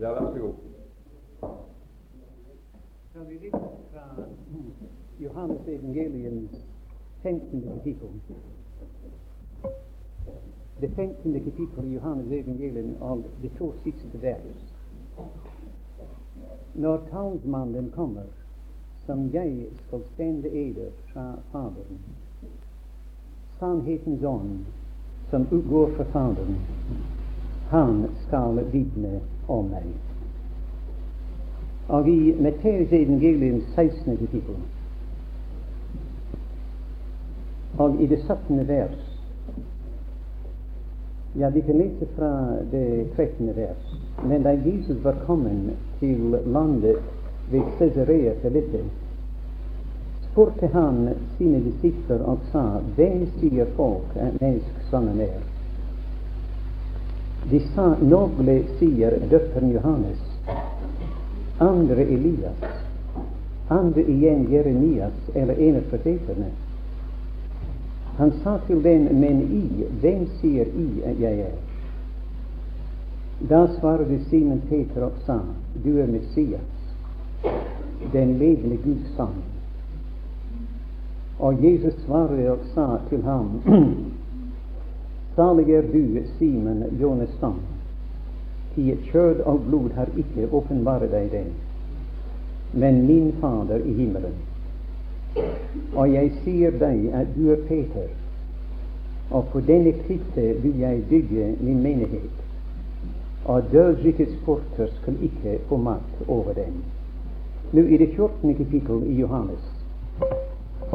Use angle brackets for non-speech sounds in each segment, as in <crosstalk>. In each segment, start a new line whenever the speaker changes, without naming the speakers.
Ja, vær så god.
Skal vi lese fra Johannes evangeliums 15. kapittel? Det 15. kapittel i Johannes evangelium av de to siste vers. Når talsmannen kommer, som jeg skal sende eder fra Faderen, sannhetens ånd som utgår fra Faderen, han skal vitne om meg. Og i Matteus evangelium 16. kapittel og i det 17. vers Ja, vi kan lese fra det 13. vers. Men da Jesus var kommet til landet ved Cesarea Filippe, spurte han sine disipler og sa, Hvem sier folk at menneskesønnen er? De sa, Noen sier døperen Johannes, andre Elias, andre igjen Jeremias eller en av profetene. Han sa til den, men I, hvem sier I jeg er? Da svarte Simon Peter og sa, Du er Messias, den levende Guds sønn. Og Jesus svarte og sa til ham, <clears throat> Salig er du, Simon, Jonestad, i kjød og blod har ikke åpenbart deg det, men min Fader i himmelen. Og jeg sier deg at du er Peter, og på denne klippe vil jeg bygge min menighet, og dødsrikets porter skal ikke få makt over den. Nå i det 14. kapittel i Johannes,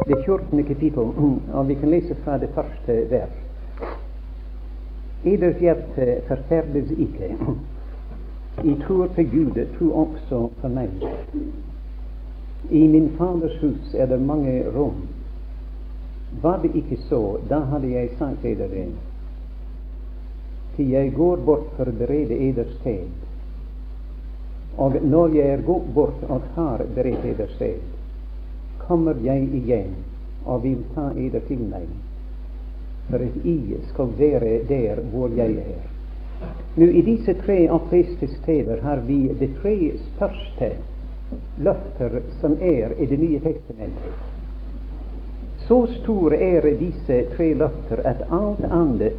det 14. kapittel, og vi kan lese fra det første vers. Eders hjerte forferdes ikke. I tror på Gud, tro også på meg. I min Faders hus er det mange rom. Var det ikke så, da hadde jeg sagt eder det. Til jeg går bort for å berede eders sted. Og når jeg er gått bort og har beredt eders sted, kommer jeg igjen og vil ta eder til meg for at I skal være der hvor jeg er. Nå I disse tre oppleste steder har vi de tre største løfter som er i Det nye testamentet. Så store er disse tre løfter at alt annet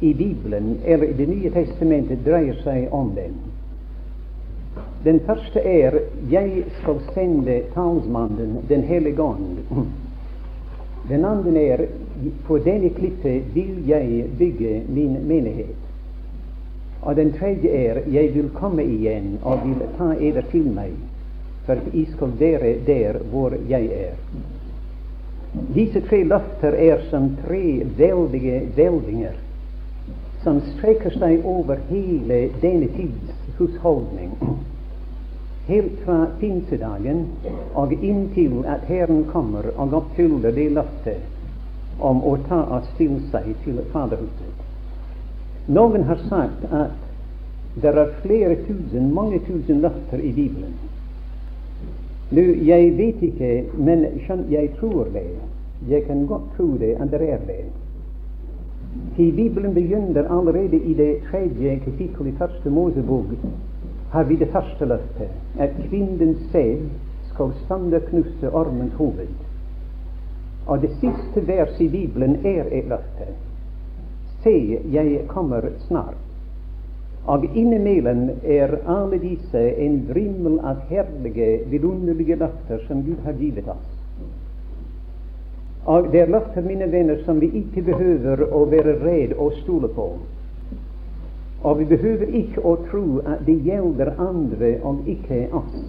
i Bibelen eller i Det nye testamentet dreier seg om dem. Den første er 'Jeg skal sende talsmannen Den hellige ånd'. Den andre er på denne klippet vil jeg bygge min menighet. Og den tredje er jeg vil komme igjen og vil ta eder til meg, for at jeg skal være der hvor jeg er. Disse tre løfter er som tre veldige hvelvinger som strekker seg over hele denne tids husholdning helt fra pinsedagen og inntil at Herren kommer og oppfyller det løftet om å ta oss til seg til Faderhuset. Noen har sagt at det er flere tusen, mange tusen løfter i Bibelen. Nå, jeg vet ikke, men jeg tror det. Jeg kan godt tro det, at det er det. Til Bibelen begynner allerede i det tredje kapittel i første Mosebok har vi det første løftet, at kvinnens sæd skal knuse ormens hoved. Og det siste vers i Bibelen er et løfte. Se, jeg kommer snart. Og innimellom er alle disse en vrimmel av herlige, vidunderlige løfter som Gud har givet oss. Og det er løfter, mine venner, som vi ikke behøver å være redd og stole på. Og vi behøver ikke å tro at det gjelder andre om ikke oss.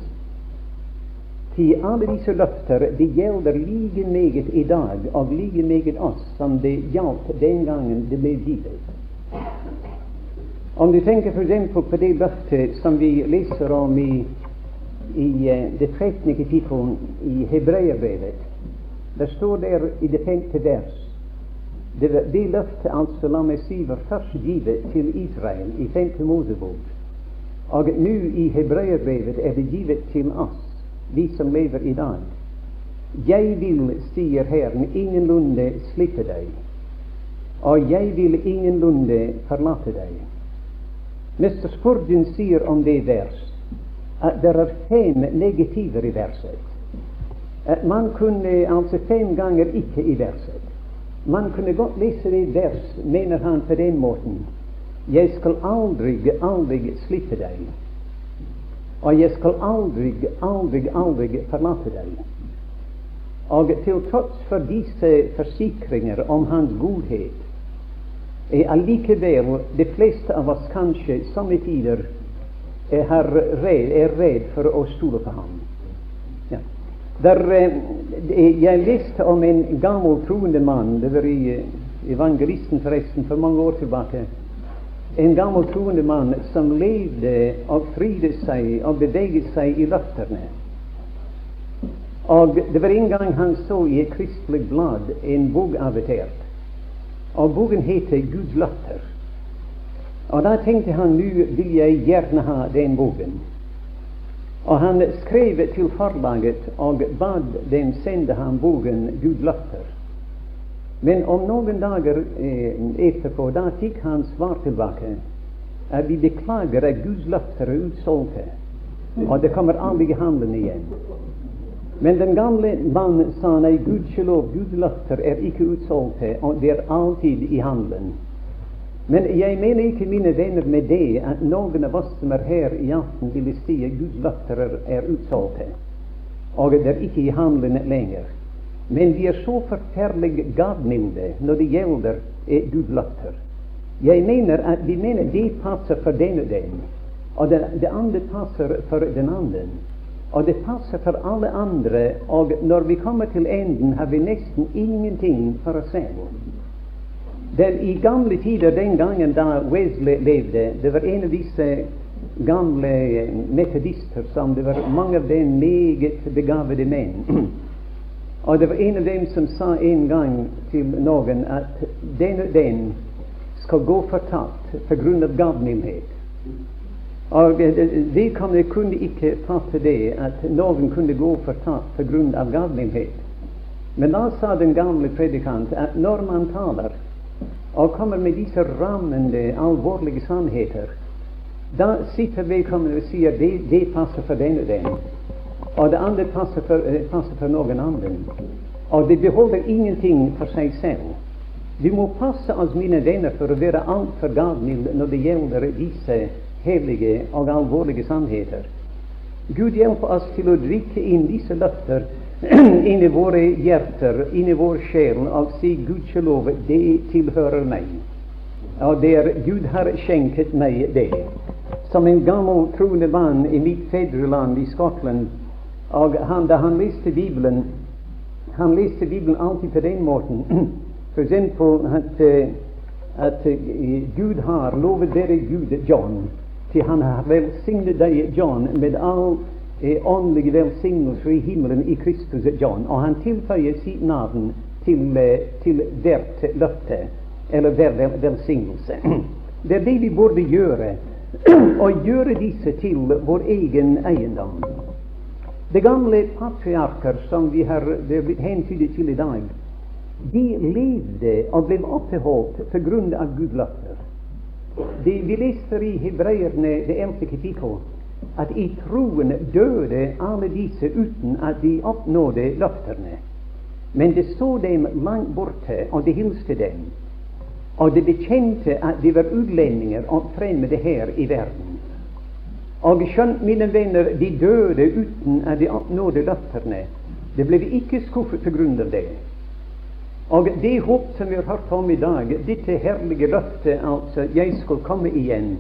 Til alle disse løfter det gjelder like meget i dag og like meget oss som det gjaldt den gangen det ble gitt. Om du tenker f.eks. på det løftet som vi leser om i, i uh, det 13. kapittel i Hebreabrevet, der står der i det femte vers det, det løftet altså, la meg si, var først givet til Israel i 5. Mosebok. Og nå i Hebreerbrevet er det givet til oss, vi som lever i dag. Jeg vil, sier Herren, ingenlunde slippe deg, og jeg vil ingenlunde forlate deg. Mr. Spurgeon sier om det vers at det er fem negativer i verset. At man kunne altså fem ganger ikke i verset. Man kunne godt lese det vers, mener han på den måten. Jeg skal aldri, aldri slippe deg. Og jeg skal aldri, aldri, aldri forlate deg. Og til tross for disse forsikringer om hans godhet, er allikevel de fleste av oss kanskje somme tider er redd, for å stole på ham. Der, eh, jeg leste om en gammel troende mann, det var i eh, Evangelisten forresten for mange år tilbake. En gammel troende mann som levde og frydet seg og beveget seg i løftene. Og det var en gang han så i et kristelig blad en bok avitert. Og boken heter Guds løfter'. Og da tenkte han nå vil jeg gjerne ha den boken. Og han skrev til forlaget og bad dem sende ham boken 'Gud latter. Men om noen dager eh, etterpå da fikk han svar tilbake at vi beklager at Guds latter er utsolgt, og det kommer aldri i handelen igjen. Men den gamle mannen sa nei, gudskjelov, gudlatter er ikke utsolgt, og det er alltid i handelen. Men jeg mener ikke, mine venner, med det at noen av oss som er her i aften, ville si at Guds latter er utsolgte, og det er ikke i handlene lenger. Men vi er så forferdelig gavmilde når det gjelder eh, Guds latter. Jeg mener at vi mener det passer for den og den, og det, det andre passer for den andre. Og det passer for alle andre, og når vi kommer til enden, har vi nesten ingenting for oss selv. Den, I gamle tider, den gangen da Wesley levde, det var en av disse gamle metodister som det var mange av dem meget begavede menn. <clears throat> og det var en av dem som sa en gang til noen at den og den skal gå fortapt av gavmildhet. Og Vedkommende kunne ikke fatte det at noen kunne gå fortapt av galmenhet. Men da sa den gamle predikant at når man taler og kommer med disse rammende, alvorlige sannheter, da sitter vedkommende og sier det, det passer for den og den, og det andre passer for, uh, passer for noen andre. Og det beholder ingenting for seg selv. Vi må passe oss, mine venner, for å være altfor gavmilde når det gjelder disse hellige og alvorlige sannheter. Gud hjelper oss til å drikke inn disse løfter <clears throat> i våre hjerter, i vår sjel, og si gudskjelov, det tilhører meg. Og det er Gud har skjenket meg det. Som en gammel troende mann i mitt fedreland i Skottland, og han, da han leste Bibelen Han leste Bibelen alltid på den måten. <clears throat> Eksempel at, eh, at uh, Gud har lovet dere Gud John til han har velsignet deg, John, med all eh, åndelige velsignelser i himmelen i Kristus, John. Og han tilføyer sitt navn til, eh, til hvert løfte, eller hver vel, velsignelse. <clears throat> Det er det vi burde gjøre, <clears throat> å gjøre disse til vår egen eiendom. De gamle patriarker som vi har blitt hentydet til i dag, de levde og ble grunn av Guds løfter. De, vi leser i Hebreerne det eldste kapittel at i troen døde alle disse uten at de oppnådde løftene. Men det så dem langt borte, og det hilste dem. Og det bekjente at de var utlendinger og fremmede her i verden. Og skjønt, mine venner, de døde uten at de oppnådde løftene. Det ble ikke skuffet på grunn av det. Og det håp som vi har hørt om i dag, dette herlige løftet, altså 'jeg skal komme igjen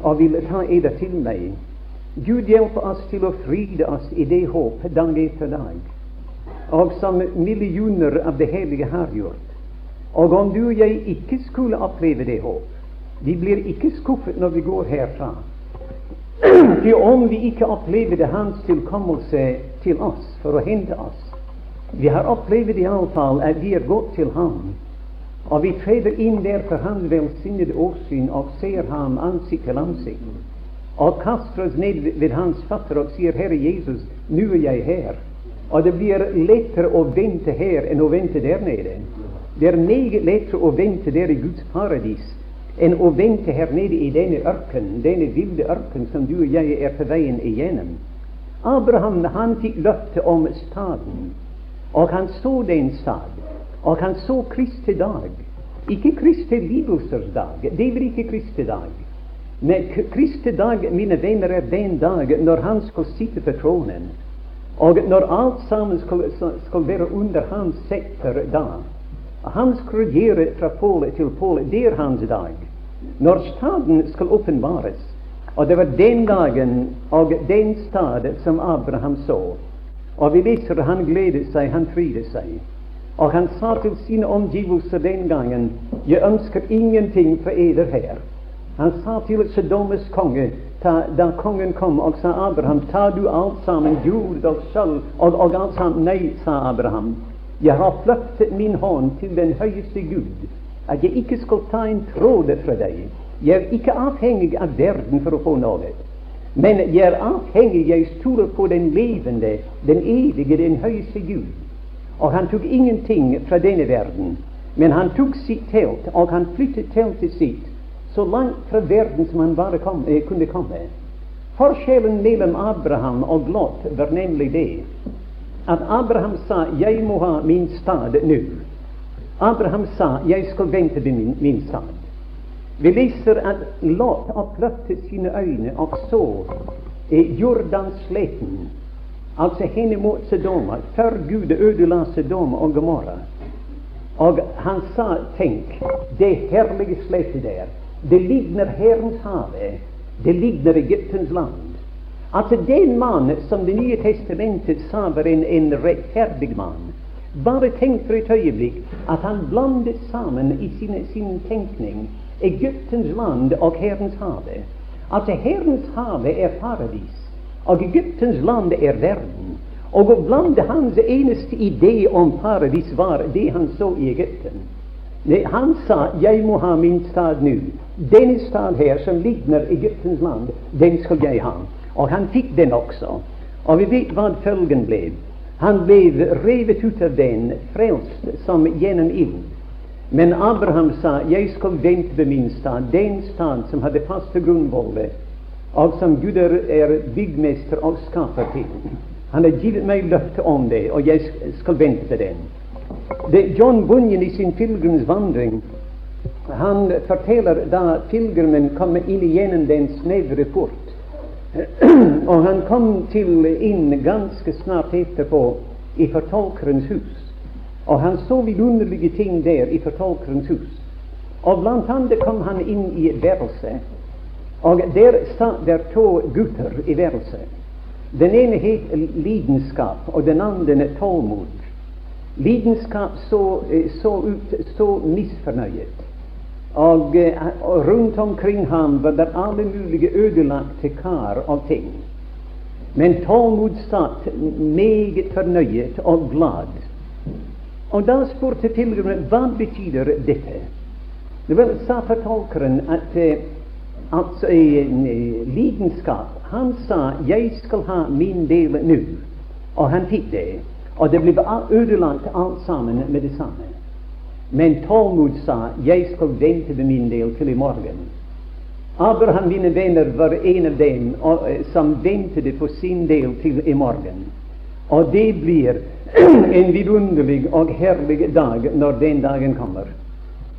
og vil ta eder til meg', Gud hjelper oss til å fryde oss i det håp dag etter dag, og som millioner av det hellige har gjort. Og om du og jeg ikke skulle oppleve det håp, vi blir ikke skuffet når vi går herfra. <clears throat> For om vi ikke opplever det Hans tilkommelse til oss for å hente oss, vi har opplevd iallfall at vi er gått til ham, og vi treder inn der for hans velsignede åsyn og ser ham ansikt til ansikt, og kaster oss ned ved hans fatter og sier, 'Herre Jesus, nå er jeg her'. Og det blir lettere å vente her enn å vente der nede. Det er meget lettere å vente der i Guds paradis enn å vente her nede i denne ørken, denne ville ørken som du og jeg er på veien igjennom. Abraham han fikk løfte om staden, og han så den stad, og han så Kristi dag. Ikke Kristi lidelsers dag, det blir ikke Kristi dag. Men Kristi dag, mine venner, er den dag når han skal sitte på tronen, og når alt sammen skal, skal være under hans sekter da. Han skal regjere fra påle til påle. Det er hans dag. Når staden skal åpenbares. Og det var den dagen og den stad som Abraham så. Og vi leser han gledet seg, han frydet seg. Og han sa til sine omgivelser den gangen Jeg ønsker ingenting for eder her. Han sa til Sedomes konge da kongen kom og sa Abraham, ta du alt sammen, jord og sølv og, og alt sammen. Nei, sa Abraham. Jeg har flyttet min hånd til den høyeste Gud, at jeg ikke skal ta en tråd fra deg. Jeg er ikke avhengig av verden for å få noe. Men jeg er avhengig, jeg stoler på den levende, den evige, den høyeste Gud. Og han tok ingenting fra denne verden, men han tok sitt telt, og han flyttet teltet sitt så langt fra verden som han bare kom, eh, kunne komme. Forskjellen mellom Abraham og Lot var nemlig det at Abraham sa 'Jeg må ha min stad nå'. Abraham sa 'Jeg skal vente ved min, min stad'. Vi leser at Lot oppløftet sine øyne og så eh, Jordansleten, altså henne mot Sedoma, før Gud ødela Sedoma og Gomorra. Og han sa 'Tenk, det herlige slettet der, det ligner Herrens havet, det ligner Egyptens land'. Altså den mannen som Det nye testamentet sa var en, en rettferdig mann. Bare tenk for et øyeblikk at han blandet sammen i sin, sin tenkning Egyptens land og Herrens hage. Altså Herrens hage er paradis, og Egyptens land er verden. Og å blande hans eneste idé om paradis var det han så i Egypten. Han sa 'Jeg må ha min stad nå'. Denne stad her, som ligner Egyptens land, den skal jeg ha. Og han fikk den også. Og vi vet hva følgen ble. Han ble revet ut av den, frelst som gjennom ild. Men Abraham sa, 'Jeg skal vente ved min stad', den stad som hadde faste grunnvoller, og som Gud er byggmester og skaper til. Han har gitt meg løfte om det, og jeg skal vente på den. Det John Bunyan i sin pilegrimsvandring han forteller da pilegrimen kom inn gjennom den snevre port <clears throat> og han kom til inn ganske snart etterpå i fortolkerens hus. Og han så vidunderlige ting der i fortolkerens hus. Og blant annet kom han inn i et værelse. Og der satt der to gutter i værelset. Den ene het lidenskap, og den andre tålmod. Lidenskap så, eh, så ut så misfornøyet. Og, eh, og, rundt omkring ham var det alle mulige ødelagte kar og ting. Men Talmud satt meget fornøyet og glad. Og da spurte tilhørerne hva betyr dette. Vel, sa fortolkeren at altså lidenskap Han sa 'jeg skal ha min del nå', og han fikk det. Og det ble ødelagt alt sammen med det samme. Men Talmud sa 'Jeg skal vente på min del til i morgen'. Abraham, mine venner, var en av dem eh, som ventet på sin del til i morgen. Og det blir <clears throat> en vidunderlig og herlig dag når den dagen kommer.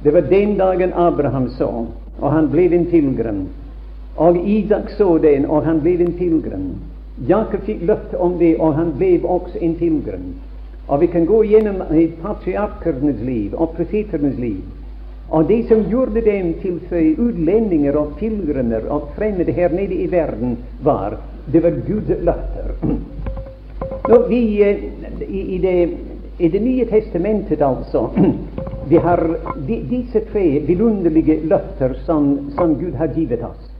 Det var den dagen Abraham så, og han ble en pilegrim. Og Isak så den, og han ble en pilegrim. Jakob fikk løfte om det, og han ble også en pilegrim. Og vi kan gå gjennom patriarkenes liv og profetenes liv. Og det som gjorde dem til utlendinger og pilegrimer og fremmede her nede i verden, var det var Guds løfter. Nå, vi, eh, i, i, det, I Det nye testamentet, altså, <clears throat> vi har de, disse tre vidunderlige løfter som, som Gud har givet oss.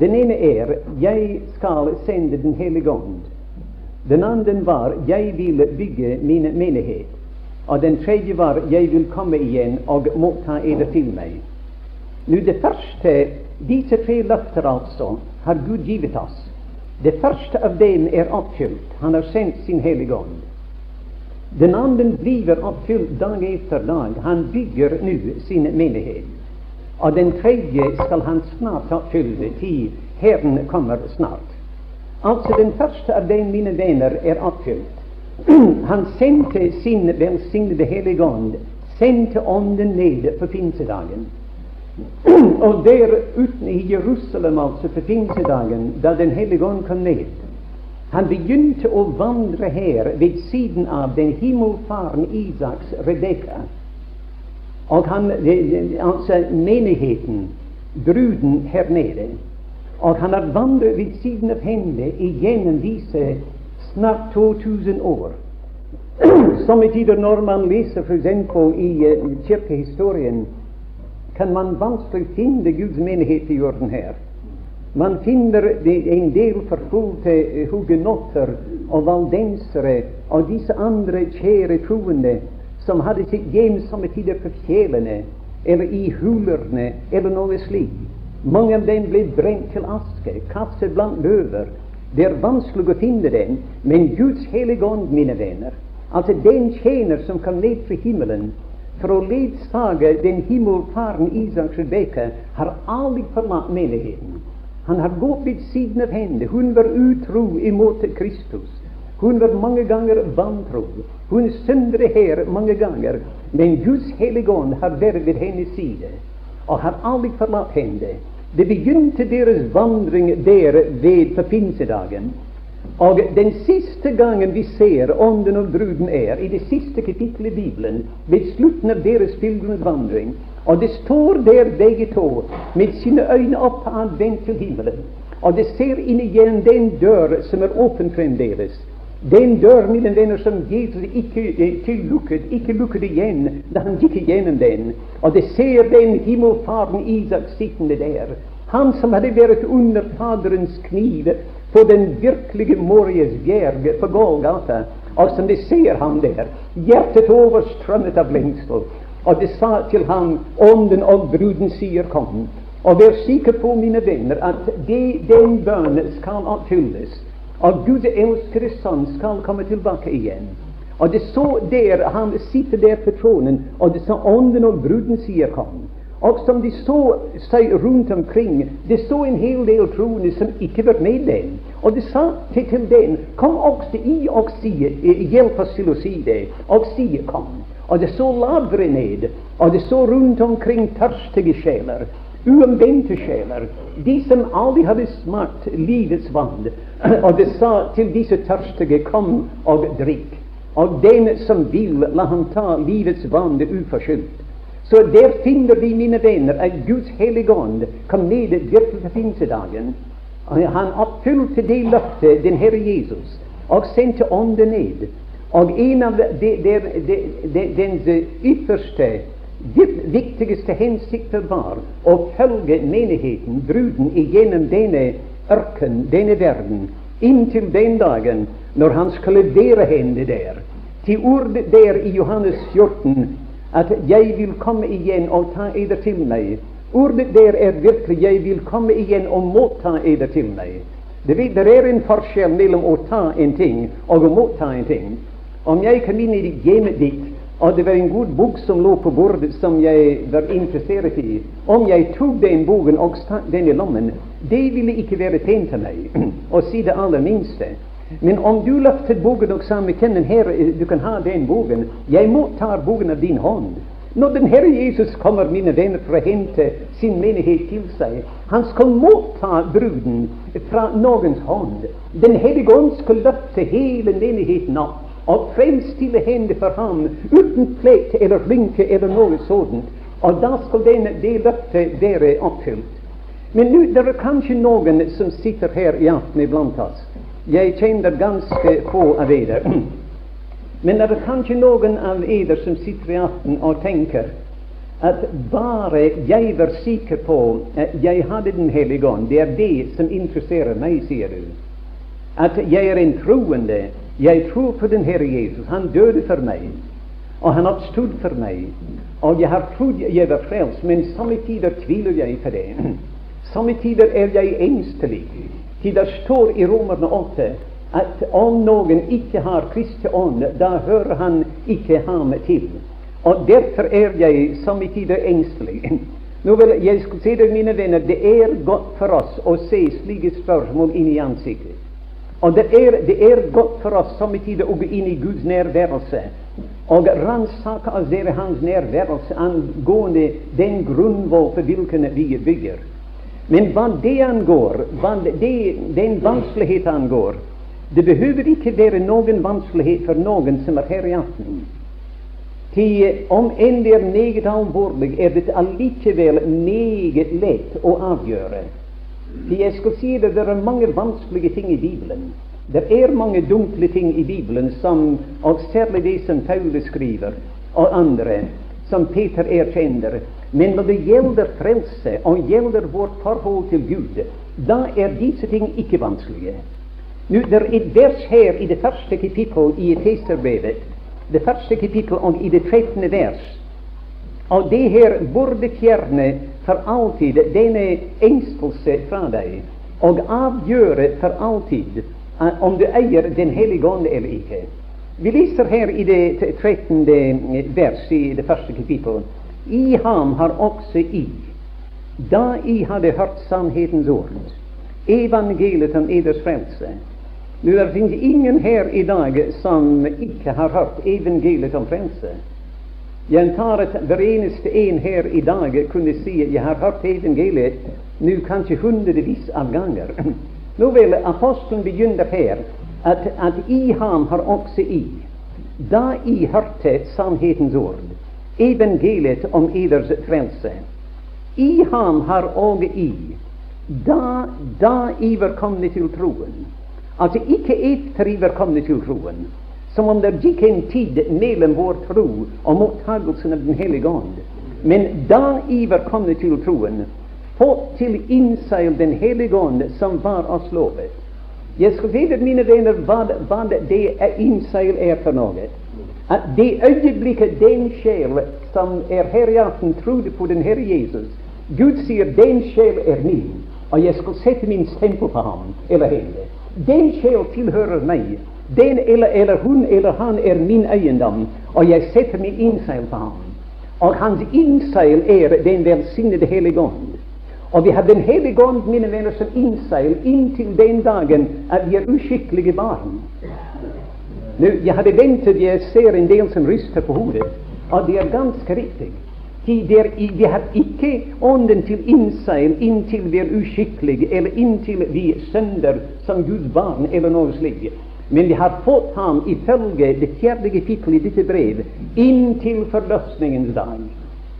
Den ene er 'Jeg skal sende Den hellige ånd'. Den andre var 'jeg vil bygge min menighet'. Og den tredje var 'jeg vil komme igjen og motta eder til meg'. Nå det første, Disse tre løfter altså har Gud givet oss. Det første av dem er oppfylt. Han har sendt sin Hellige Ånd. Den andre blir oppfylt dag etter dag. Han bygger nå sin menighet. Og den tredje skal han snart oppfylle, til Herren kommer snart. Altså den første av dem, mine venner, er oppfylt. <clears throat> Han sendte sin velsignede Hellige Ånd, sendte Ånden ned på pinsedagen. <clears throat> Og der uten i Jerusalem, altså på pinsedagen, da Den hellige ånd kom ned Han begynte å vandre her ved siden av den himmelfaren Isaks Rebekka. Og han, altså menigheten, bruden her nede. Og han har vandret ved siden av henne igjennom disse snart 2000 år. <clears throat> Somme tider når man leser f.eks. i uh, kirkehistorien, kan man vanskelig finne Guds menighet i jorden her. Man finner en del forfulgte uh, hugenotter og valdensere og disse andre kjære troende som hadde sitt hjem somme tider på fjellene eller i hulerne eller noe slikt. Mange av dem ble brent til aske, kastet blant løver. Det er vanskelig å finne dem, men Guds hellige ånd, mine venner, altså den tjener som kom ned fra himmelen for å ledsage den himmelfaren Isak Rebekka, har aldri forlatt menigheten. Han har gått ved siden av henne. Hun var utro imot Kristus. Hun var mange ganger vantro. Hun syndret her mange ganger. Men Guds hellige ånd har vært ved hennes side og har aldri forlatt henne. Det begynte deres vandring der ved på. Og den siste gangen vi ser Ånden og bruden er i det siste kapittelet i Bibelen, ved slutten av deres pilegrimsvandring. Og det står der begge to med sine øyne oppadvendt til himmelen. Og det ser inn igjen den dør som er åpen fremdeles. Den dør, mine venner, som Jesus ikke ikke, lukket, ikke lukket igjen da han gikk gjennom den. Og det ser den himmelfaren Isak sittende der. Han som hadde vært under Faderens kniv på den virkelige Morias bjerg på Golgata. Og som de ser ham der, hjertet overstrømmet av lengsel. Og de sa til ham, Ånden og bruden sier, kom. Og vær sikker på, mine venner, at det, den bønnen skal oppfylles og Gud elskede sønn skal komme tilbake igjen. Og det så der han sitter der på tronen, og det så ånden og bruden sier kom. Og som de så seg rundt omkring, det så en hel del troende som ikke var med den. Og de sa til, den, kom også i og si, hjelp oss til å si det, og si kom. Og det så lavere ned, og det så rundt omkring tørstige sjeler uomvendte sjeler, de som aldri hadde smakt livets vann. Og det sa til disse tørstige, kom og drikk. Og den som vil, la ham ta livets vann uforskyldt. Så der finner vi, mine venner, at Guds hellige ånd kom ned virkelig til pinsedagen. Han oppfylte det løftet, den Herre Jesus, og sendte ånden ned. Og en av de, de, de, dens ypperste viktigste hensikter var å følge menigheten, bruden, igjennom denne ørken, denne verden, inntil den dagen når han skulle være henne der. Til ordet der i Johannes 14 at 'jeg vil komme igjen og ta eder til meg'. Ordet der er virkelig 'jeg vil komme igjen og motta eder til meg'. Det, det er en forskjell mellom å ta en ting og å motta en ting. Om jeg kan inn i hjemmet ditt og det var en god bok som lå på bordet som jeg var interessert i. Om jeg tok den boken og stakk den i lommen, det ville ikke være pent til meg <clears throat> å si det aller minste. Men om du løftet boken og sa med her, du kan ha den boken, jeg mottar boken av din hånd. Når den Herre Jesus kommer, mine venner, for å hente sin menighet til seg, han skal motta bruden fra noens hånd. Den hellige ånd skal løfte hele menigheten opp og fremstille henne for ham uten plett eller rynke eller noe sånt. Og da skal det løftet være oppfylt. Men nå det er kanskje noen som sitter her i aften iblant oss. Jeg kjenner ganske få av dere. <clears throat> Men det er kanskje noen av dere som sitter i aften og tenker at bare jeg var sikker på at jeg hadde Den hellige ånd, det er det som interesserer meg, sier du. At jeg er en troende, jeg tror på den Herre Jesus. Han døde for meg, og han oppstod for meg. Og jeg har trodd jeg var frelst, men somme tider tviler jeg på det. Somme tider er jeg engstelig. Til det står i Romerne 8 at om noen ikke har Kristi ånd, da hører han ikke ham til. Og derfor er jeg somme tider engstelig. Nå vil jeg skal si dere, mine venner, det er godt for oss å se slike spørsmål inn i ansiktet. Og det er, det er godt for oss somme tider å gå inn i Guds nærværelse og ransake oss dere Hans nærværelse angående den grunnvoll for hvilken vi bygger. Men hva det angår, hva det, den vanskelighet angår, det behøver ikke være noen vanskelighet for noen som er her i aften. Til om enn det er meget alvorlig, er det allikevel meget lett å avgjøre. For jeg skal si det, det er mange vanskelige ting i Bibelen. Det er mange dunkle ting i Bibelen, som, og særlig det som Paule skriver, og andre, som Peter erkjenner. Men når det gjelder frelse og gjelder vårt forhold til Gud, da er disse ting ikke vanskelige. Nå, Det er et vers her i det første kapittel i Efeserbrevet det første kapittel og i det 13. vers. Og det her burde fjerne for alltid denne engstelse fra deg, og avgjøre for alltid uh, om du eier Den hellige ånd eller ikke. Vi leser her i det 13. vers i det første kapittel. I ham har også I, da I hadde hørt sannhetens ord, evangeliet om eders frelse, nå, Det finnes ingen her i dag som ikke har hørt evangeliet om frelse. Jeg tar at hver eneste en her i dag kunne si at jeg har hørt evangeliet nå kanskje hundrevis av ganger. <laughs> Nå vil apostelen begynne her at, at i ham har også i, da i hørte sannhetens ord, evangeliet om eders frelse. I ham har òg i, da, da i var kommet til troen. Altså ikke etter i var kommet til troen, som om det gikk en tid mellom vår tro og mottagelsen av Den hellige ånd. Men da Iver kommet til troen, fått til innseil Den hellige ånd som var oss lovet. Jeg skal si mine venner, hva, hva det innseil er for noe. At det øyeblikket den sjel som er her i aften, trodde på den Herre Jesus Gud sier 'den sjel er min', og jeg skal sette min stempel på ham eller henne. Den sjel tilhører meg. Den eller, eller hun eller han er min eiendom, og jeg setter min innseil på ham. Og hans innseil er den velsignede Hellige Ånd. Og vi har Den hellige ånd, mine venner, som innseil inntil den dagen at vi er uskikkelige barn. Nå, Jeg hadde ventet, jeg ser en del som ryster på hodet, og det er ganske riktig. Der, vi har ikke ånden til innseil inntil vi er uskikkelige, eller inntil vi synder som Guds barn, eller noe slikt. Men vi har fått ham ifølge det fjerde kapittelet i dette brev inntil forløsningens dag.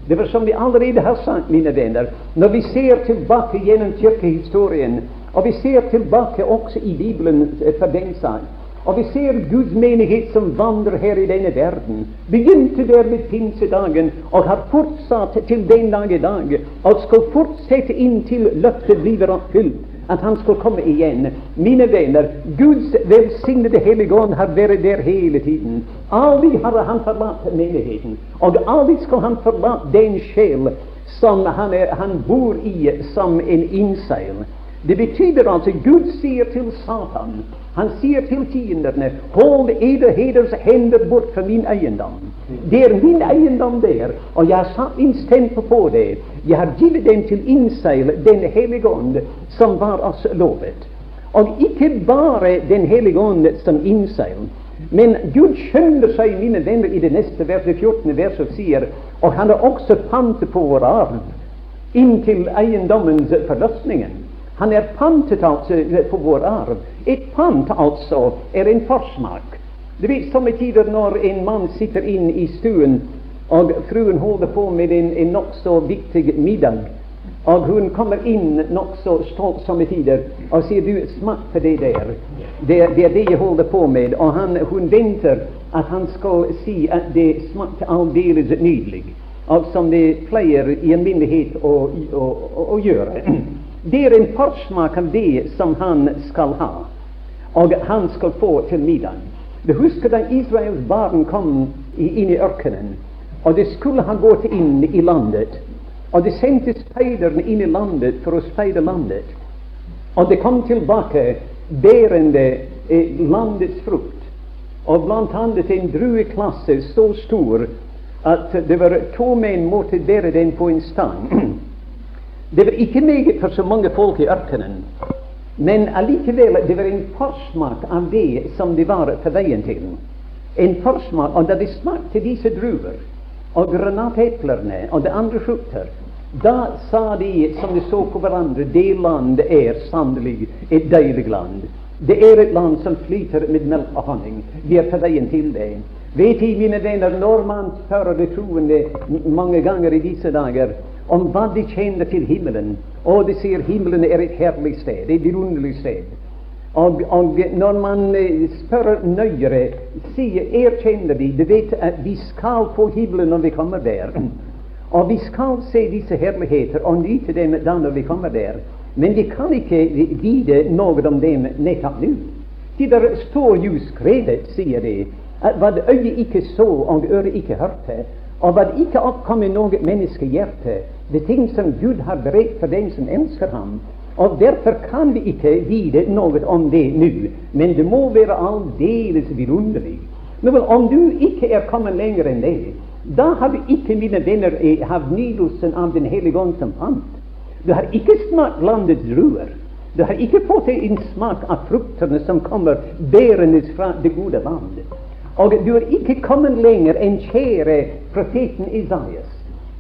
Det var som vi allerede har sagt, mine venner, når vi ser tilbake gjennom kirkehistorien, og vi ser tilbake også i Bibelen for den sak, og vi ser Guds menighet som vandrer her i denne verden. Begynte der ved pinsedagen og har fortsatt til den dag i dag, og skal fortsette inntil løftet blir oppfylt, at Han skal komme igjen. Mine venner, Guds velsignede Hellige Ånd har vært der hele tiden. Aldri har Han forlatt menigheten, og aldri skal Han forlate den sjel som han, er, han bor i som en innseil. Det betyr altså Gud sier til Satan han sier til fiendene Hold ederheders hender bort fra min eiendom. Det er min eiendom der, og jeg har satt min stempel på det. Jeg har gitt den til innseil Den hellige ånd, som var oss lovet. Og ikke bare Den hellige ånd som innseil. Men Gud skjønner seg, mine venner, i det neste vers, det 14. vers, og sier Og han har også pant på vår arv inntil eiendommens forløsningen. Han er pantet altså på vår arv. Et pant altså er en forsmak. Du vet somme tider når en mann sitter inn i stuen, og fruen holder på med en, en nokså viktig middag, og hun kommer inn nokså stolt somme tider og sier du, smak på det der. Det, det, er det jeg holder på med. Og han, hun venter at han skal si at det smakte aldeles nydelig. Og som det pleier i alminnelighet å, å, å, å gjøre. Det er en forsmak av det som han skal ha, og han skal få til middag. Du husker da Israels barn kom inn i ørkenen, og de skulle ha gått inn i landet. Og de sendte speiderne inn i landet for å speide landet. Og de kom tilbake bærende eh, landets frukt. Og blant annet en drueklasse så stor at det var to menn måtte bære den på en stang. Det var ikke meget for så mange folk i ørkenen, men allikevel det var en forsmak av det som det var på veien til. En forsmak, og Da de smakte disse druer og granateplene og de andre frukter, da sa de, som de så på hverandre, det land er sannelig et deilig land. Det er et land som flyter med melk og honning. Vi er på veien til det. Vet De, mine venner, når man spør de troende mange ganger i disse dager om hva de kjenner til himmelen, og de sier himmelen er et herlig sted, et vidunderlig sted. Og, og, når man eh, spør nøyere, sier, erkjenner de de vet at vi skal få himmelen når vi kommer der. <clears throat> Og vi skal se disse herligheter og nyte dem da når vi kommer der. Men vi kan ikke vite noe om dem nettopp nå. Til der står jo skrevet, sier de, at hva øyet ikke så og øret ikke hørte, hva ikke oppkom i noe menneskehjerte, det ting som Gud har beredt for dem som elsker ham. Og Derfor kan vi ikke vite noe om det nå, men det må være aldeles vidunderlig. Men om du ikke er kommet lenger enn det, da har du ikke, mine venner, eh, hatt nydelsen av Den hellige ånd som fant. Du har ikke smakt landets druer. Du har ikke fått en smak av fruktene som kommer bærende fra det gode land. Og du er ikke kommet lenger enn kjære profeten Isaias.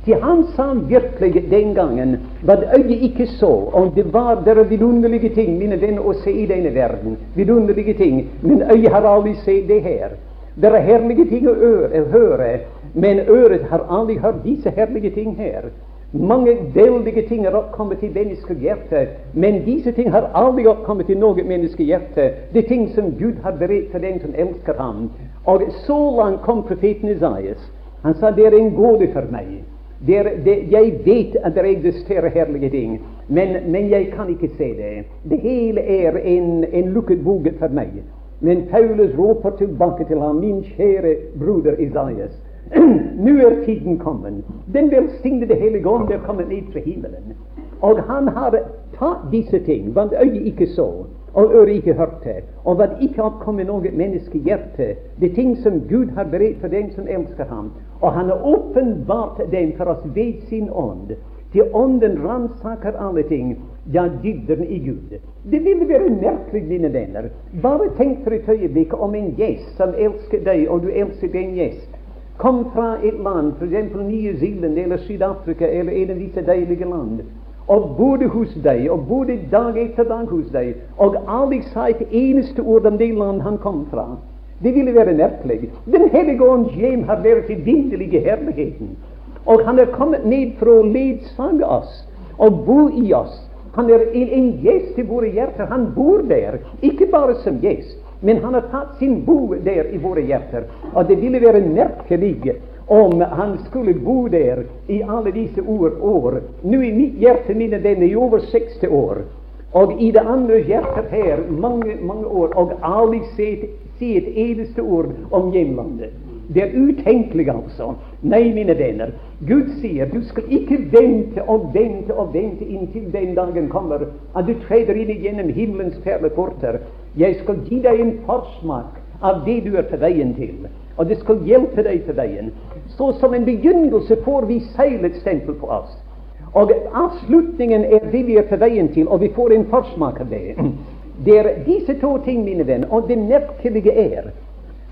Til han sa virkelig den gangen hva øyet ikke så, og det var der vidunderlige ting, mine venner, å se i denne verden. Vidunderlige ting. Men øyet har aldri sett det her. Det er herlige ting å høre, men øret har aldri hørt disse herlige ting her. Mange veldige ting er oppkommet i menneskehjertet, men disse ting har aldri oppkommet i noe menneskehjerte. Det er ting som Gud har beredt for den som elsker ham. Og så langt kom profeten Isaias. Han sa det er en gåte for meg. Der, er, det, jeg vet at det eksisterer herlige ting, men, men, jeg kan ikke se det. Det hele er en, en lukket bok for meg. Men Paulus roper tilbake til ham, min kjære broder Isaias. <clears throat> Nå er tiden kommet. Den velsignede Hellige Ånd er kommet ned fra himmelen. Og han har tatt disse ting, hva øyet ikke så, og øret ikke hørte, og hva ikke har kommet noe menneskehjerte, det ting som Gud har beredt for dem som elsker ham. Og han har åpenbart dem for oss ved sin ånd. Til ånden ransaker alle ting, ja, dybden i Gud. Det ville være merkelig, mine venner. Bare tenk for et øyeblikk om en gjest som elsker deg, og du elsker den gjest kom fra et land, f.eks. Nye Zealand eller Syd-Afrika eller en av disse deilige land, og bodde hos deg, og bodde dag etter dag hos deg, og aldri sa et eneste ord om det land han kom fra. Det ville være merkelig. Den hellige ånds hjem har vært i vinterlige herligheten. Og han er kommet ned for å ledsage oss og bo i oss. Han er en, en gjest i våre hjerter. Han bor der, ikke bare som gjest, men han har tatt sin bo der i våre hjerter. Og det ville være merkelig om han skulle bo der i alle disse år. år. Nå i mitt hjerte, mine venner, i over 60 år. Og i det andre hjertet her mange, mange år. Og aldri si et eneste ord om hjemlandet. Det er utenkelig, altså. Nei, mine venner. Gud sier du skal ikke vente og vente og vente inntil den dagen kommer at du treder inn gjennom himmelens perleporter. Jeg skal gi deg en forsmak av det du er på veien til. Og det skal hjelpe deg på veien. Så som en begynnelse får vi seilets stempel på oss. Og avslutningen er det vi er på veien til, og vi får en forsmak av det. <clears throat> Det er disse to ting, mine venner, og det merkelige er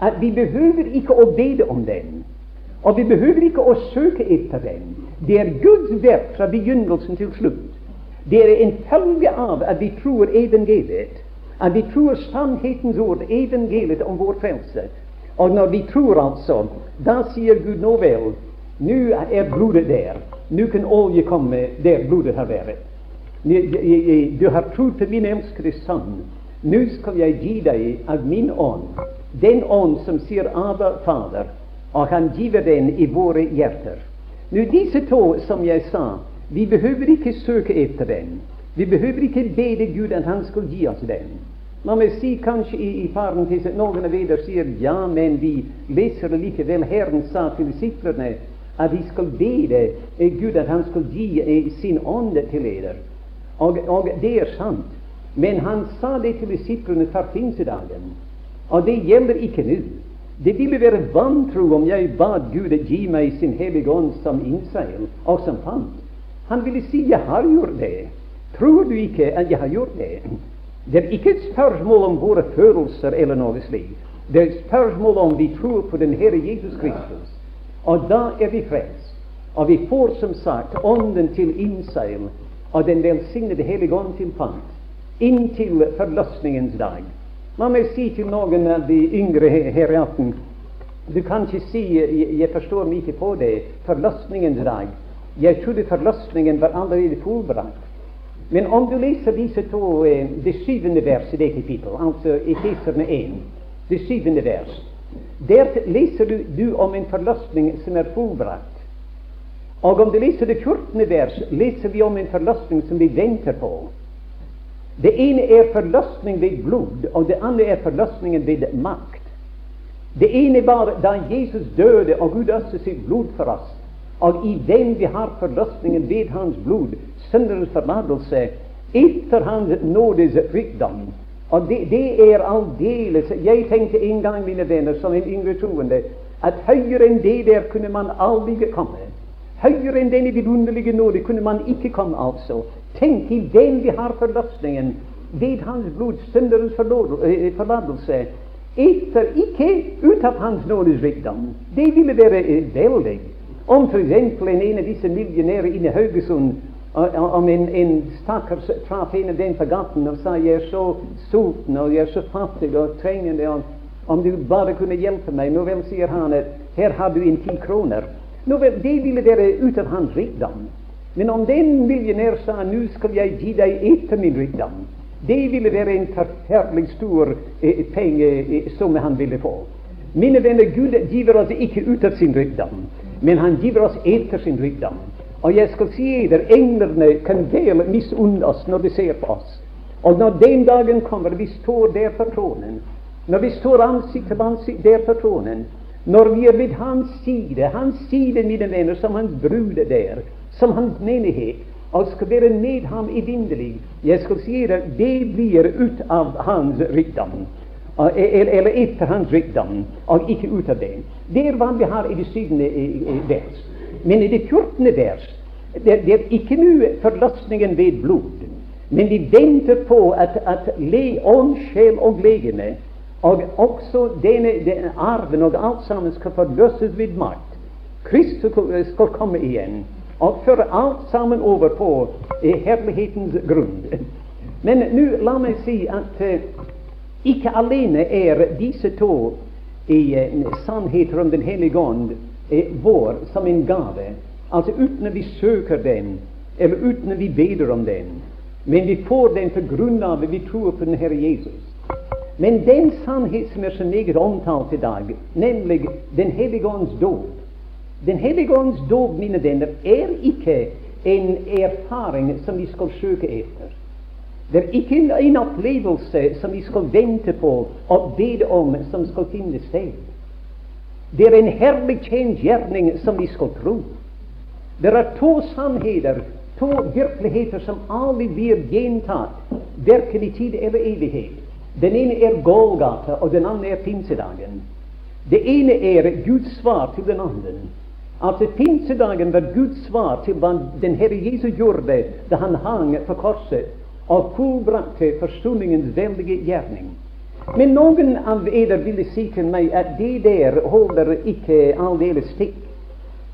at vi behøver ikke å bede om den. Og vi behøver ikke å søke etter den. Det er Guds verk fra begynnelsen til slutt. Det er en følge av at vi tror evangeliet. At vi tror sannhetens ord, evangeliet om vår frelse. Og når vi tror altså, da sier Gud nå vel, nå er blodet der. Nå kan olje komme der blodet har vært. Du har trodd på min elskede sønn. Nå skal jeg gi deg av min ånd den ånd som sier Abba, Fader, og han giver den i våre hjerter. Nå Disse to, som jeg sa, vi behøver ikke søke etter den. Vi behøver ikke bede Gud at Han skal gi oss den. La meg si kanskje i, i parentes at noen av dere sier ja, men vi leser likevel Herren sa til disiplene at de skal be Gud at Han skal gi eh, sin ånd til dere. Og, og det er sant. Men han sa det til disiplene for pinsedagen. Og det gjelder ikke nå. Det ville være vantro om jeg bad Gud gi meg sin hellige ånd som innseil og som fant. Han ville si 'Jeg har gjort det'. Tror du ikke at jeg har gjort det? Det er ikke et spørsmål om våre følelser eller noe slikt. Det er et spørsmål om vi tror på den Herre Jesus Kristus. Og da er vi frelst. Og vi får som sagt Ånden til innseil og den velsignede Hellige Ånd til fant inntil forløsningens dag. La meg si til noen av de yngre her i aften Du kan ikke si 'jeg forstår meg ikke på det'. Forløsningens dag. Jeg trodde forløsningen var allerede fullbrakt. Men om du leser disse to, eh, det syvende vers i det kapittelet, altså Efeserne 1, det syvende vers, der leser du, du om en forløsning som er fullbrakt. Og om du leser det fjortende vers, leser vi om en forløsning som vi venter på. Det ene er forløsning ved blod, og det andre er forløsningen ved makt. Det ene var da Jesus døde og Gud øste sitt blod for oss, og i den vi har forløsningen ved Hans blod, synderens forlatelse, etter Hans nådes rikdom. Og det, det er aldeles Jeg tenkte en gang, mine venner, som en yngre troende, at høyere enn det der kunne man aldri komme. Høyere enn denne vidunderlige nåde kunne man ikke komme, altså. Tenk til den vi har forløsningen ved Hans blod, synderens eh, forlatelse, etter ikke ut av Hans nådes rikdom. Det ville være eh, veldig. Om f.eks. En, en av disse millionærer inne i Haugesund om en, en stakkars traff en av dem på gaten og sa 'Jeg er så sulten, og jeg er så fattig og trengende, og om du kunne hjelpe meg' Nå vel, sier han at 'her har du en ti kroner'. Nå vel, det ville være ut av hans rikdom. Men om den millionær sa 'Nå skal jeg gi deg etter min rikdom', det ville være en forferdelig stor eh, penge eh, han ville få. Mine venner, Gud giver oss ikke ut av sin rikdom, men han giver oss etter sin rikdom. Og jeg skal si dere, englene kan vel misunne oss når de ser på oss. Og når den dagen kommer, vi står der på tronen, når vi står ansikt til ansikt der på tronen, når vi er ved hans side, hans side, mine venner, som hans brude der, som hans menighet, og skal være med ham evinnelig, jeg skal si dere, det blir ut av hans rikdom. Eller etter hans rikdom, og ikke ut av det. Det er hva vi har i det syvende vers. Men i det fjortende vers det, det er ikke nå forløsningen ved blod, men vi venter på at, at le, ånd, sjel og legeme, og også denne, denne arven og alt sammen skal forløses ved makt. Kristus skal komme igjen og føre alt sammen over på eh, herlighetens grunn. Men nå la meg si at eh, ikke alene er disse to i eh, sannheter om Den hellige ånd eh, vår som en gave. Altså uten at vi søker den, eller uten at vi beder om den. Men vi får den på grunn av at vi tror på den Herre Jesus. Men den sannhet som er så meget omtalt i dag, nemlig Den hellige ånds dåp Den hellige ånds dåp, mine venner, er ikke en erfaring som vi skal søke etter. Det er ikke en opplevelse som vi skal vente på og bede om, som skal finne sted. Det er en herlig tjenestgjerning som vi skal tro. Det er to sannheter, to virkeligheter som aldri blir gjentatt, verken i tid eller evighet. Den ene er Golgata, og den andre er pinsedagen. Det ene er Guds svar til den andre. Altså Pinsedagen var Guds svar til hva den Herre Jesus gjorde da han hang på korset og fullbrakte forsoningens veldige gjerning. Men noen av dere ville si til meg at det der holder ikke aldeles stikk.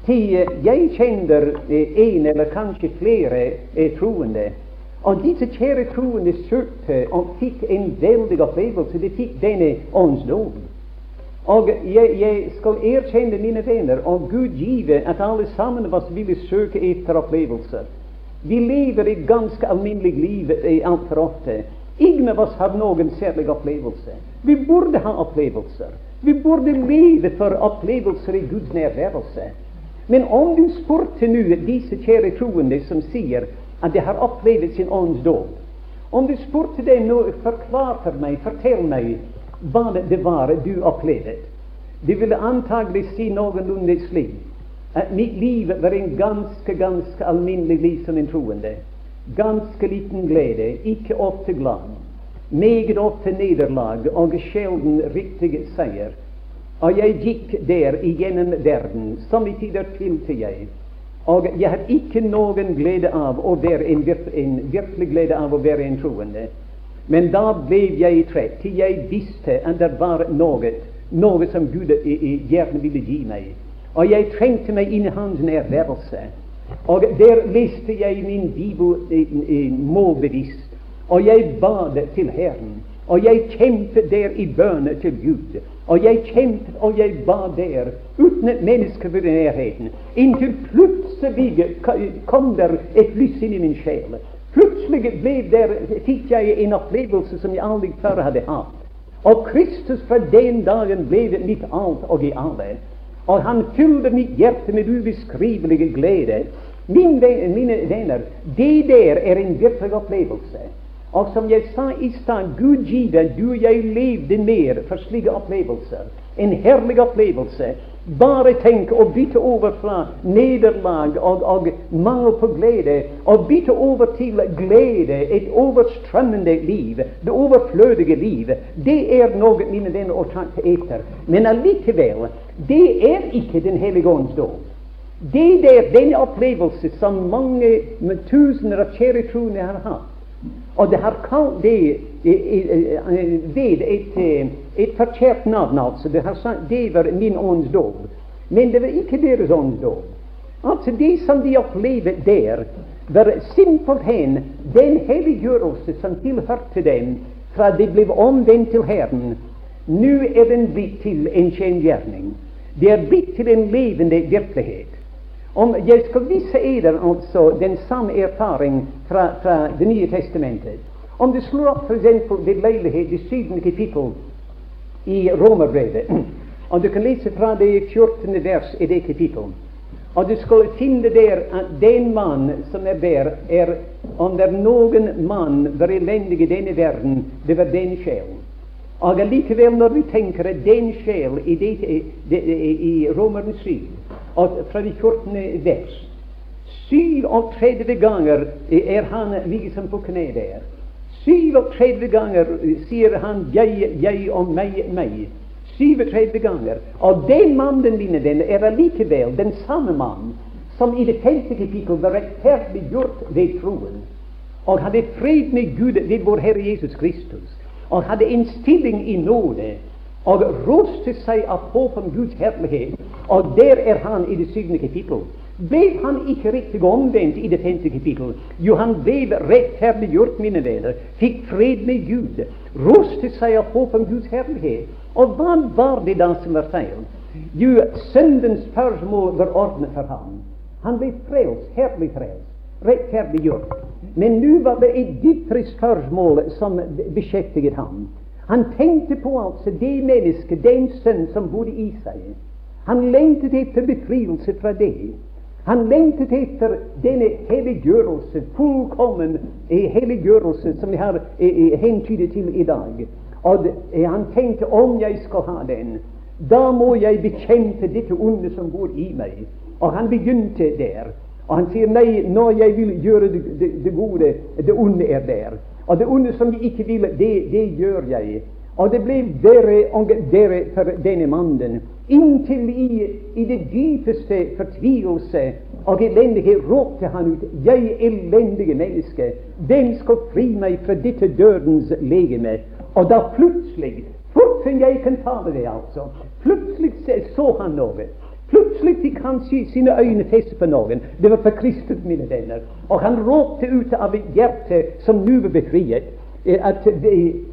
Til jeg kjenner en eller kanskje flere troende. Og disse kjære troende søkte og fikk en veldig opplevelse. De fikk denne åndsdom. Og jeg, jeg, skal erkjenne mine venner, og Gud give at alle sammen av oss ville søke etter opplevelser. Vi lever et ganske alminnelig liv altfor ofte. Ingen av oss har noen særlig opplevelse. Vi burde ha opplevelser. Vi burde leve for opplevelser i Guds nærværelse. Men om du spurte nå disse kjære troende som sier at de har opplevd sin ånds dåd Om du spurte dem nå, forklar for meg, fortell meg hva det var du opplevde, de ville antagelig si noenlunde slik mitt liv var en ganske, ganske alminnelig liv som en troende. Ganske liten glede, ikke ofte glad. Meget ofte nederlag og sjelden riktig seier. Og jeg gikk der igjennom verden, som i tider tvilte jeg. Og jeg har ikke noen glede av å være en, virke, en virkelig glede av å være en troende. Men da ble jeg trett, til jeg visste at det var noe, noe som Gud gjerne ville gi meg. Og jeg trengte meg inn i Hans nærværelse. Og der leste jeg min bibel målbevisst, og jeg bad til Herren. Og jeg kjempet der i bønne til Gud. Og jeg kjempet og jeg ba der uten et menneske ved nærheten. Inntil plutselig kom der et lys inn i min sjel. Plutselig ble der, fikk jeg en opplevelse som jeg aldri før hadde hatt. Og Kristus fra den dagen ble mitt alt og i alle. Og han fyller mitt hjerte med ubeskrivelig glede. Min, mine venner, det der er en virkelig opplevelse. Og som jeg sa i stad, Gud gi deg, du jeg levde mer for slike opplevelser. En herlig opplevelse. Bare tenk å bytte over fra nederlag og, og mangel på glede og bytte over til glede, et overstrømmende liv, det overflødige liv. Det er noe, mine venner, å ta etter. Men allikevel, det er ikke Den hellige ånds dåp. Det er den opplevelse som mange tusener av kjære troende har hatt. Og det har kalt det ved et, et forkjært navn, altså. Det har sagt det var min ånds dåp. Men det var ikke deres ånds dåp. Altså, det som de opplevde der, var simpelthen den helliggjørelse som tilhørte dem fra de ble omvendt til Herren. Nå er den blitt til en kjengjerning. Det er blitt til en levende virkelighet. Om jeg skal vise eder altså den samme erfaring fra, fra Det nye testamentet. Om du slår opp f.eks. ved leilighet i syvende kapittel i Romerbrevet, <clears throat> og du kan lese fra det 14. vers i det kapittelet, og du skal finne der at den mann som er der, er om det er noen mann var elendig i denne verden, det var den sjelen. Og allikevel, når vi tenker at den sjel i, det, det, i Romerne 7, og fra det 14. vers 37 ganger er han liksom på kne der. 37 ganger sier han 'jeg, jeg og meg, meg'. 37 ganger. Og den mannen mine venner er allikevel den samme mann som i det femte kapittel var rettferdiggjort ved troen, og hadde fred med Gud ved vår Herre Jesus Kristus, og hadde en stilling i nåde, og roste seg av håp om Guds herlighet. Og der er han i det syvende kapittel. Ble han ikke riktig omvendt i det femte kapittel? Jo, han ble rettferdiggjort, mine venner, fikk fred med Gud, roste seg av håp om Guds herlighet. Og hva var det da som var feil? Jo, syndens spørsmål var ordnet for ham. Han ble frelst, herlig frelst, rettferdiggjort. Men nå var det et dypere spørsmål som beskjeftiget ham. Han tenkte på altså det mennesket, den sønn som bodde i seg. Han lengtet etter befrielse fra det. Han lengtet etter denne helliggjørelse, fullkommen helliggjørelse, som vi har hentydet til i dag. Og han tenkte om jeg skal ha den, da må jeg bekjempe dette onde som bor i meg. Og han begynte der. Og han sier nei, når jeg vil gjøre det, det, det gode, det onde er der. Og det onde som de ikke vil, det, det gjør jeg. Og det ble verre og verre for denne mannen, inntil i, i det dypeste fortvilelse og elendighet ropte han ut, Jeg elendige menneske, hvem skal fri meg fra dette dødens legeme? Og da plutselig, fort som jeg kan tale det, altså, plutselig så han noe. Plutselig fikk han sine øyne feste på noen. Det var for Kristus, mine venner. Og han ropte ut av et hjerte som nå var befriet at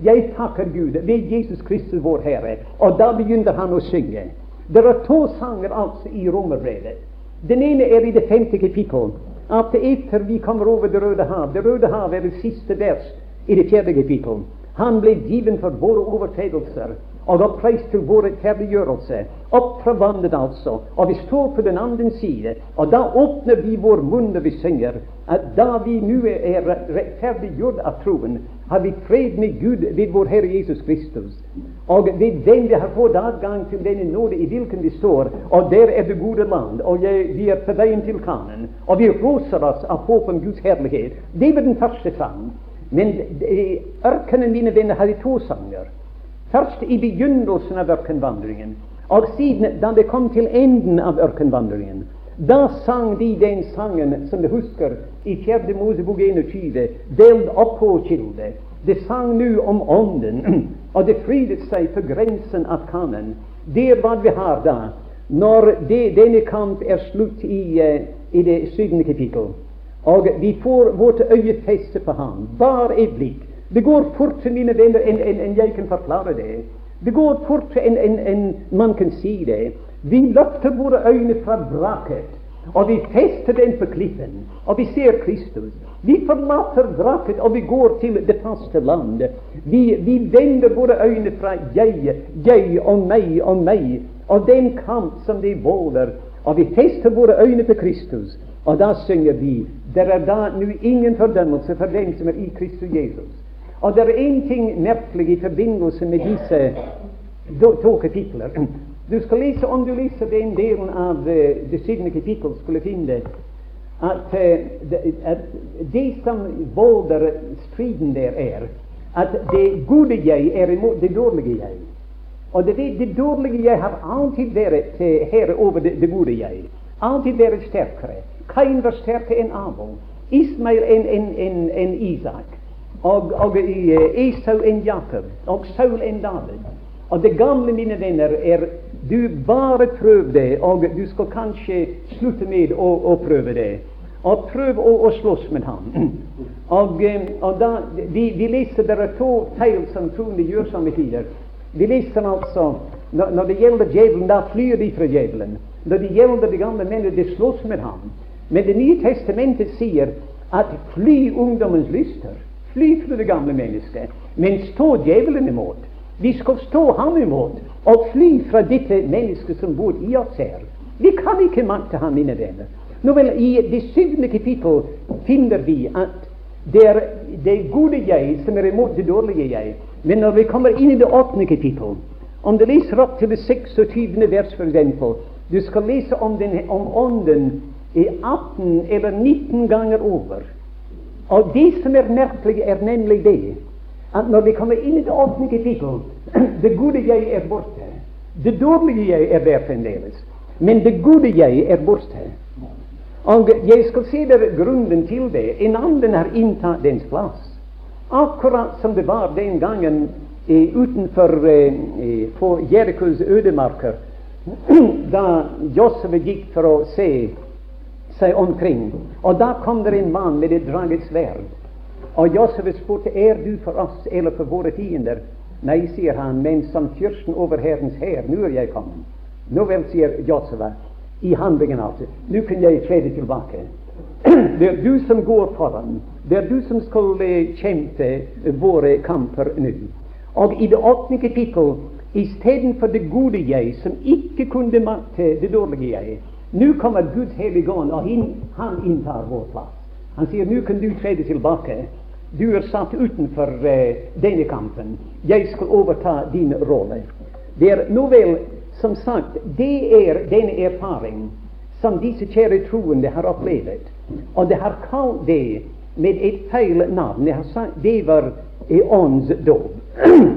jeg takker Gud ved Jesus Kristus, vår Herre. Og da begynte han å synge. Det er to sanger altså i romerbrevet. Den ene er i det femte kapittel. At etter vi kommer over Det røde hav Det røde hav er det siste vers i det fjerde kapittel. Han ble given for våre overtredelser og oppreist til vår rettferdiggjørelse. Opp fra vannet, altså. Og vi står på den andre side, og da åpner vi vår munn når vi synger. At da vi nå er rettferdiggjort av troen, har vi fred med Gud ved vår Herre Jesus Kristus. Og ved den vi har fått adgang til denne nåde i hvilken vi står, og der er det gode land, og jeg, vi er på veien til Kanen, og vi roser oss av håp om Guds herlighet. Det var den første sang. Men ørkenen, mine venner, hadde to sanger. Først i begynnelsen av ørkenvandringen, og siden da det kom til enden av ørkenvandringen. Da sang de den sangen som du husker i 4. Mosebok 21, delt opp på kilde. Det sang nå om Ånden, <clears throat> og det frydet seg på grensen av Kanen. Det er hva vi har da, når det, denne kamp er slutt i, uh, i det syvende kapittel. Og vi får vårt øye feste på ham. Bare et blikk. Det går fortere, mine venner, enn en, en jeg kan forklare det. Det går fortere enn en, en man kan si det. Vi løfter våre øyne fra vraket, og vi fester den på klippen, og vi ser Kristus. Vi forlater vraket, og vi går til det faste land. Vi, vi vender våre øyne fra jeg, jeg og meg og meg, og den kamp som de volder, og vi fester våre øyne på Kristus. Og da synger vi det er da nu ingen fordømmelse for den som er i Kristus Jesus. Og det er én ting merkelig i forbindelse med disse to kapitler. Du skal lese, Om du leser den delen av uh, det syvende kapittel, skulle finne at, uh, det, at det som volder striden der, er at det gode jeg er imot det dårlige jeg. Og det, det dårlige jeg har alltid vært uh, herre over det, det gode jeg. Alltid vært sterkere. Kain var sterkere enn Abel. Ismail enn en, en, en Isak. Og, og Esau enn Jakob. Og Saul enn David. Og det gamle, mine venner, er du bare prøv det, og du skal kanskje slutte med å, å prøve det. Og prøv å, å slåss med ham. <clears throat> Og, og da, vi, vi, leser det er to feil som troende gjør samme tider. Vi leser altså når, når det gjelder djevelen, da flyr de fra djevelen. Når det gjelder de gamle mennene, de slåss med ham. Men Det nye testamentet sier at fly ungdommens lyster. Fly fra det gamle mennesket. Men stå djevelen imot. Vi skal stå ham imot og fly fra dette mennesket som bor i oss her. Vi kan ikke makte ham, mine venner. Nå vel, I det syvende kapittel finner vi at det er det gode jeg som er imot det dårlige jeg. Men når vi kommer inn i det åttende kapittel, om du leser opp til det 26. vers, f.eks., du skal lese om, den, om Ånden i 18 eller 19 ganger over. Og det som er merkelig, er nemlig det at når vi kommer inn i det offentlige titel, <clears throat> det gode jeg er borte. Det dårlige jeg er der fremdeles. Men det gode jeg er borte. Og jeg skal si dere grunnen til det. En annen har inntatt dens plass. Akkurat som det var den gangen eh, utenfor eh, eh på Jerikos ødemarker, <clears throat> da Josef gikk for å se seg omkring. Og da kom det en mann med et draget sverd. Og Josef spurte er du for oss eller for våre fiender. Nei, sier han, men som kyrsten over hærens hær, nå er jeg kommet. Nå vel, sier Josef, i handlingen altså, nå kan jeg trede tilbake. <clears throat> Det er du som går foran. Det er du som skal eh, kjempe våre kamper nå. Og i det åttende kapittel, istedenfor det gode jeg, som ikke kunne makte det dårlige jeg, nå kommer Guds hellige ånd, og han inntar vår plass. Han sier nå kan du trede tilbake. Du er satt utenfor eh, denne kampen. Jeg skal overta din rolle. Det er nå vel, som sagt, det er denne erfaring som disse kjære troende har opplevd. Og de har kalt det med et feil navn. De har sagt det var åndsdåp.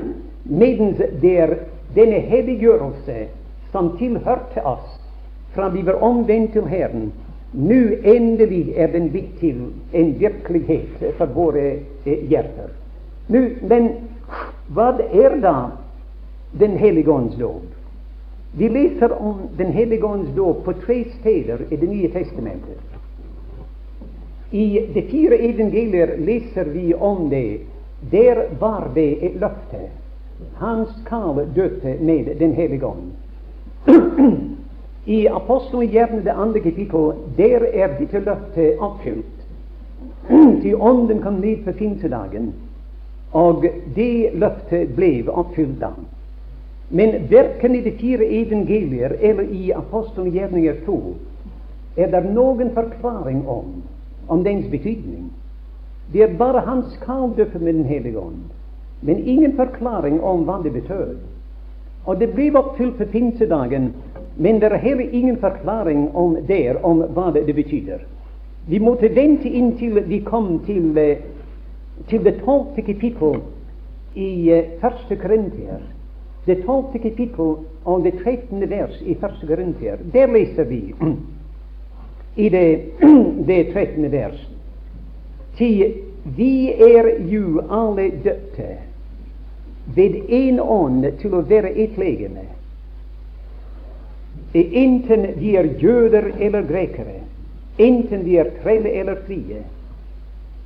<clears throat> Mens det er denne helliggjørelse som tilhørte oss fra vi var omvendt til Herren, nå endelig er den blitt til en virkelighet for våre eh, hjerter. Nå, men hva er da Den hellige ånds dåp? Vi leser om Den hellige ånds dåp på tre steder i Det nye testamentet. I de fire evangelier leser vi om det. Der var det et løfte. Hans kall døpte med Den hellige ånd. <clears throat> I apostelgjerningen det andre kapittel, der er dette løftet oppfylt. <clears throat> Til Ånden kom ned på pinsedagen, og det løftet ble oppfylt da. Men verken i de fire evangelier eller i apostelgjerninger to er det noen forklaring om, om dens betydning. Det er bare hans kalddøpe med Den hellige ånd, men ingen forklaring om hva det betød. Og det ble oppfylt på pinsedagen men det er heller ingen forklaring om der om hva det, det betyr. Vi måtte vente inntil vi kom til, eh, til det tolvte kapittel i uh, første Korintier. Det tolvte kapittel og det trettende vers i første Korintier. Der leser vi <clears throat> i det, <clears throat> det 13. vers. Til vi er jo alle døpte ved én ånd til å være ett legeme. Enten vi er jøder eller grekere, enten vi er trelle eller frie,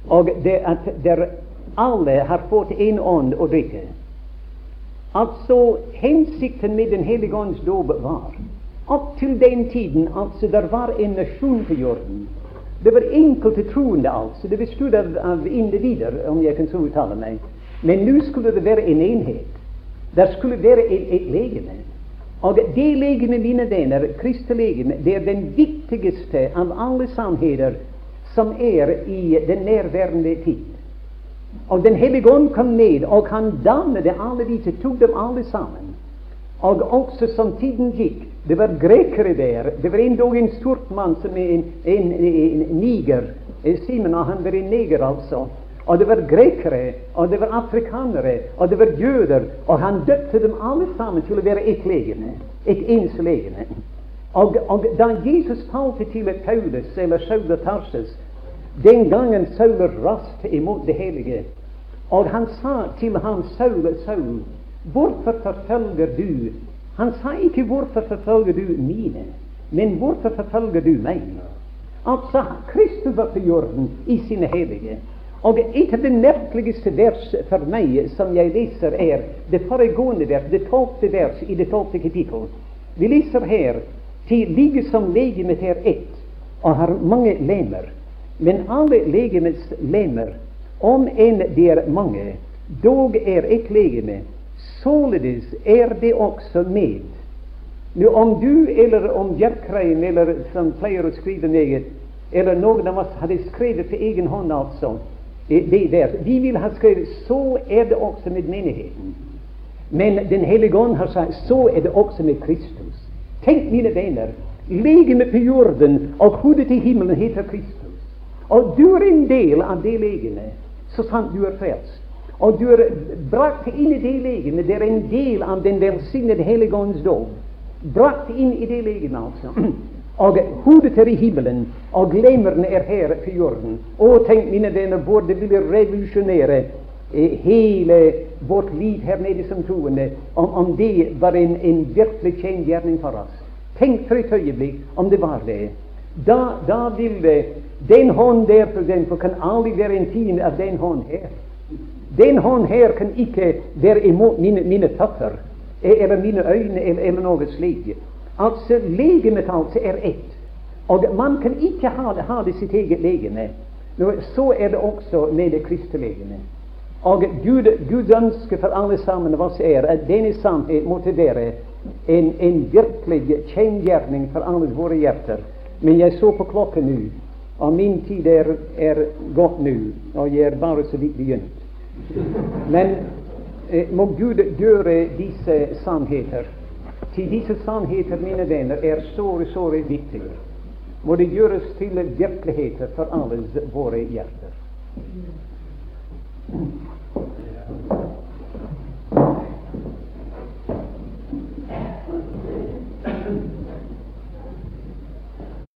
og det at der alle har fått én ånd å drikke. Altså, hensikten med Den hellige ånds dåp var opp til den tiden altså der var en nasjon på jorden. Det var enkelte troende, altså. Det bestod av, av individer, om jeg kan så uttale meg. Men nå skulle det være en enhet. Det skulle være et, et legeme. Og det legeme, mine venner, kristelegeme, det er den viktigste av alle sannheter som er i den nærværende tid. Og Den hellige ånd kom ned, og han dannet alle disse, tok dem alle sammen. Og også som tiden gikk, det var grekere der. Det var endog en sort mann som en, en, en, en niger. Simen, og han var en neger, altså. Og det var grekere, og det var afrikanere, og det var jøder. Og han døpte dem alle sammen til å være ett legeme. Et eneste. Og, og, da Jesus talte til Paulus, eller Saul Tarsus, den gangen Saul raskt imot det hellige, og han sa til ham, Saul, Saul, hvorfor forfølger du Han sa ikke 'hvorfor forfølger du mine', men 'hvorfor forfølger du meg'? Altså, Kristus var på jorden i sine hellige. Og et av de merkeligste vers for meg som jeg leser, er det foregående vers, det tolvte vers i det tolvte kapittel. Vi leser her til like som legemet er ett og har mange lemer. Men alle legemets lemer, om enn de er mange, dog er ett legeme. Således er det også med. Nå, om du eller om Bjerkreim, eller som pleier å skrive meget, eller noen av oss hadde skrevet på egen hånd, altså, det der. Vi vil ha skrevet så er det også med menigheten. Men Den hellige ånd har sagt så er det også med Kristus. Tenk, mine venner, legemet på jorden og hodet til himmelen heter Kristus. Og du er en del av det legemet, så sant du er frelst. Og du er brakt inn i det legemet. Det er en del av den velsignede Hellige Ånds dåp. Brakt inn i det legemet, altså. <clears throat> Og hodet er i himmelen, og lemerne er her på jorden. Og tenk, mine venner, hvor det ville revolusjonere eh, hele vårt liv her nede som troende, om, om det var en, en virkelig kjennegjerning for oss. Tenk for et øyeblikk om det var det. Da, da ville den hånd der for eksempel, kan aldri være en tiende av den hånd her. Den hånd her kan ikke være imot mine, mine tøffer eller mine øyne eller, eller noe slikt. Altså legemet altså er ett. Og man kan ikke ha ha det sitt eget legeme. Så er det også med det kristne. Og Gud, Guds ønske for alle sammen oss er at denne sannhet måtte være en, en virkelig kjengjerning for alle våre hjerter. Men jeg så på klokken nå, og min tid er, er gått nå, og jeg er bare så vidt begynt. Men eh, må Gud gjøre disse sannheter til disse sannheter, mine venner, er såre, såre viktig. Må det gjøres til virkeligheter for alle våre hjerter.